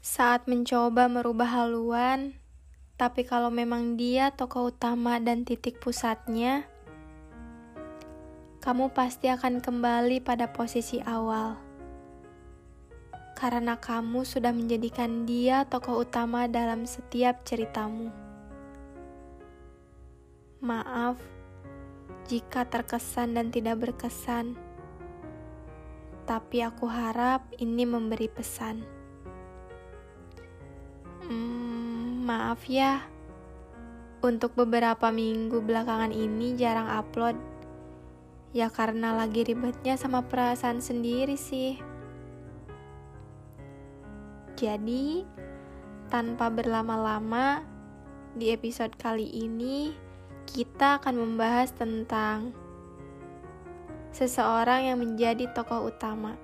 saat mencoba merubah haluan, tapi kalau memang dia tokoh utama dan titik pusatnya, kamu pasti akan kembali pada posisi awal. Karena kamu sudah menjadikan dia tokoh utama dalam setiap ceritamu. Maaf jika terkesan dan tidak berkesan tapi aku harap ini memberi pesan. Maaf ya, untuk beberapa minggu belakangan ini jarang upload. Ya karena lagi ribetnya sama perasaan sendiri sih. Jadi, tanpa berlama-lama, di episode kali ini kita akan membahas tentang seseorang yang menjadi tokoh utama.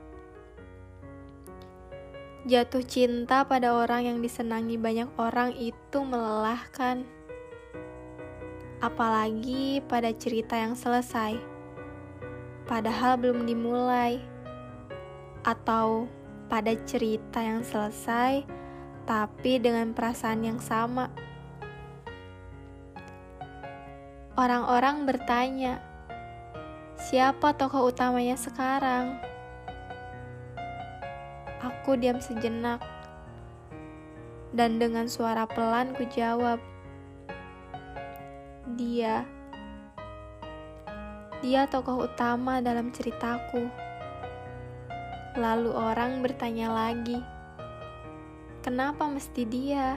Jatuh cinta pada orang yang disenangi banyak orang itu melelahkan, apalagi pada cerita yang selesai, padahal belum dimulai, atau pada cerita yang selesai tapi dengan perasaan yang sama. Orang-orang bertanya, Siapa tokoh utamanya sekarang? Aku diam sejenak, dan dengan suara pelan ku jawab, "Dia, dia tokoh utama dalam ceritaku." Lalu orang bertanya lagi, "Kenapa mesti dia?"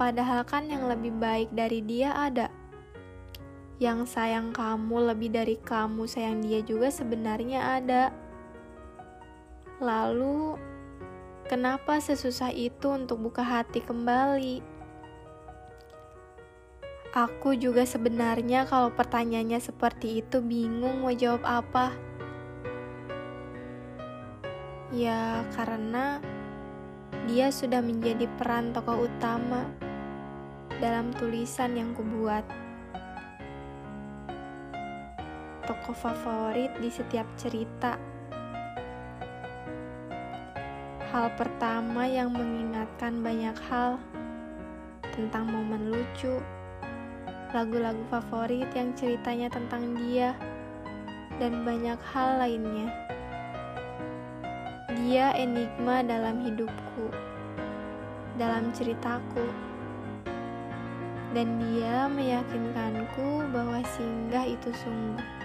Padahal kan yang lebih baik dari dia ada yang sayang kamu lebih dari kamu sayang dia juga sebenarnya ada. Lalu, kenapa sesusah itu untuk buka hati kembali? Aku juga sebenarnya kalau pertanyaannya seperti itu bingung mau jawab apa. Ya, karena dia sudah menjadi peran tokoh utama dalam tulisan yang kubuat tokoh favorit di setiap cerita. Hal pertama yang mengingatkan banyak hal tentang momen lucu, lagu-lagu favorit yang ceritanya tentang dia, dan banyak hal lainnya. Dia enigma dalam hidupku, dalam ceritaku, dan dia meyakinkanku bahwa singgah itu sungguh.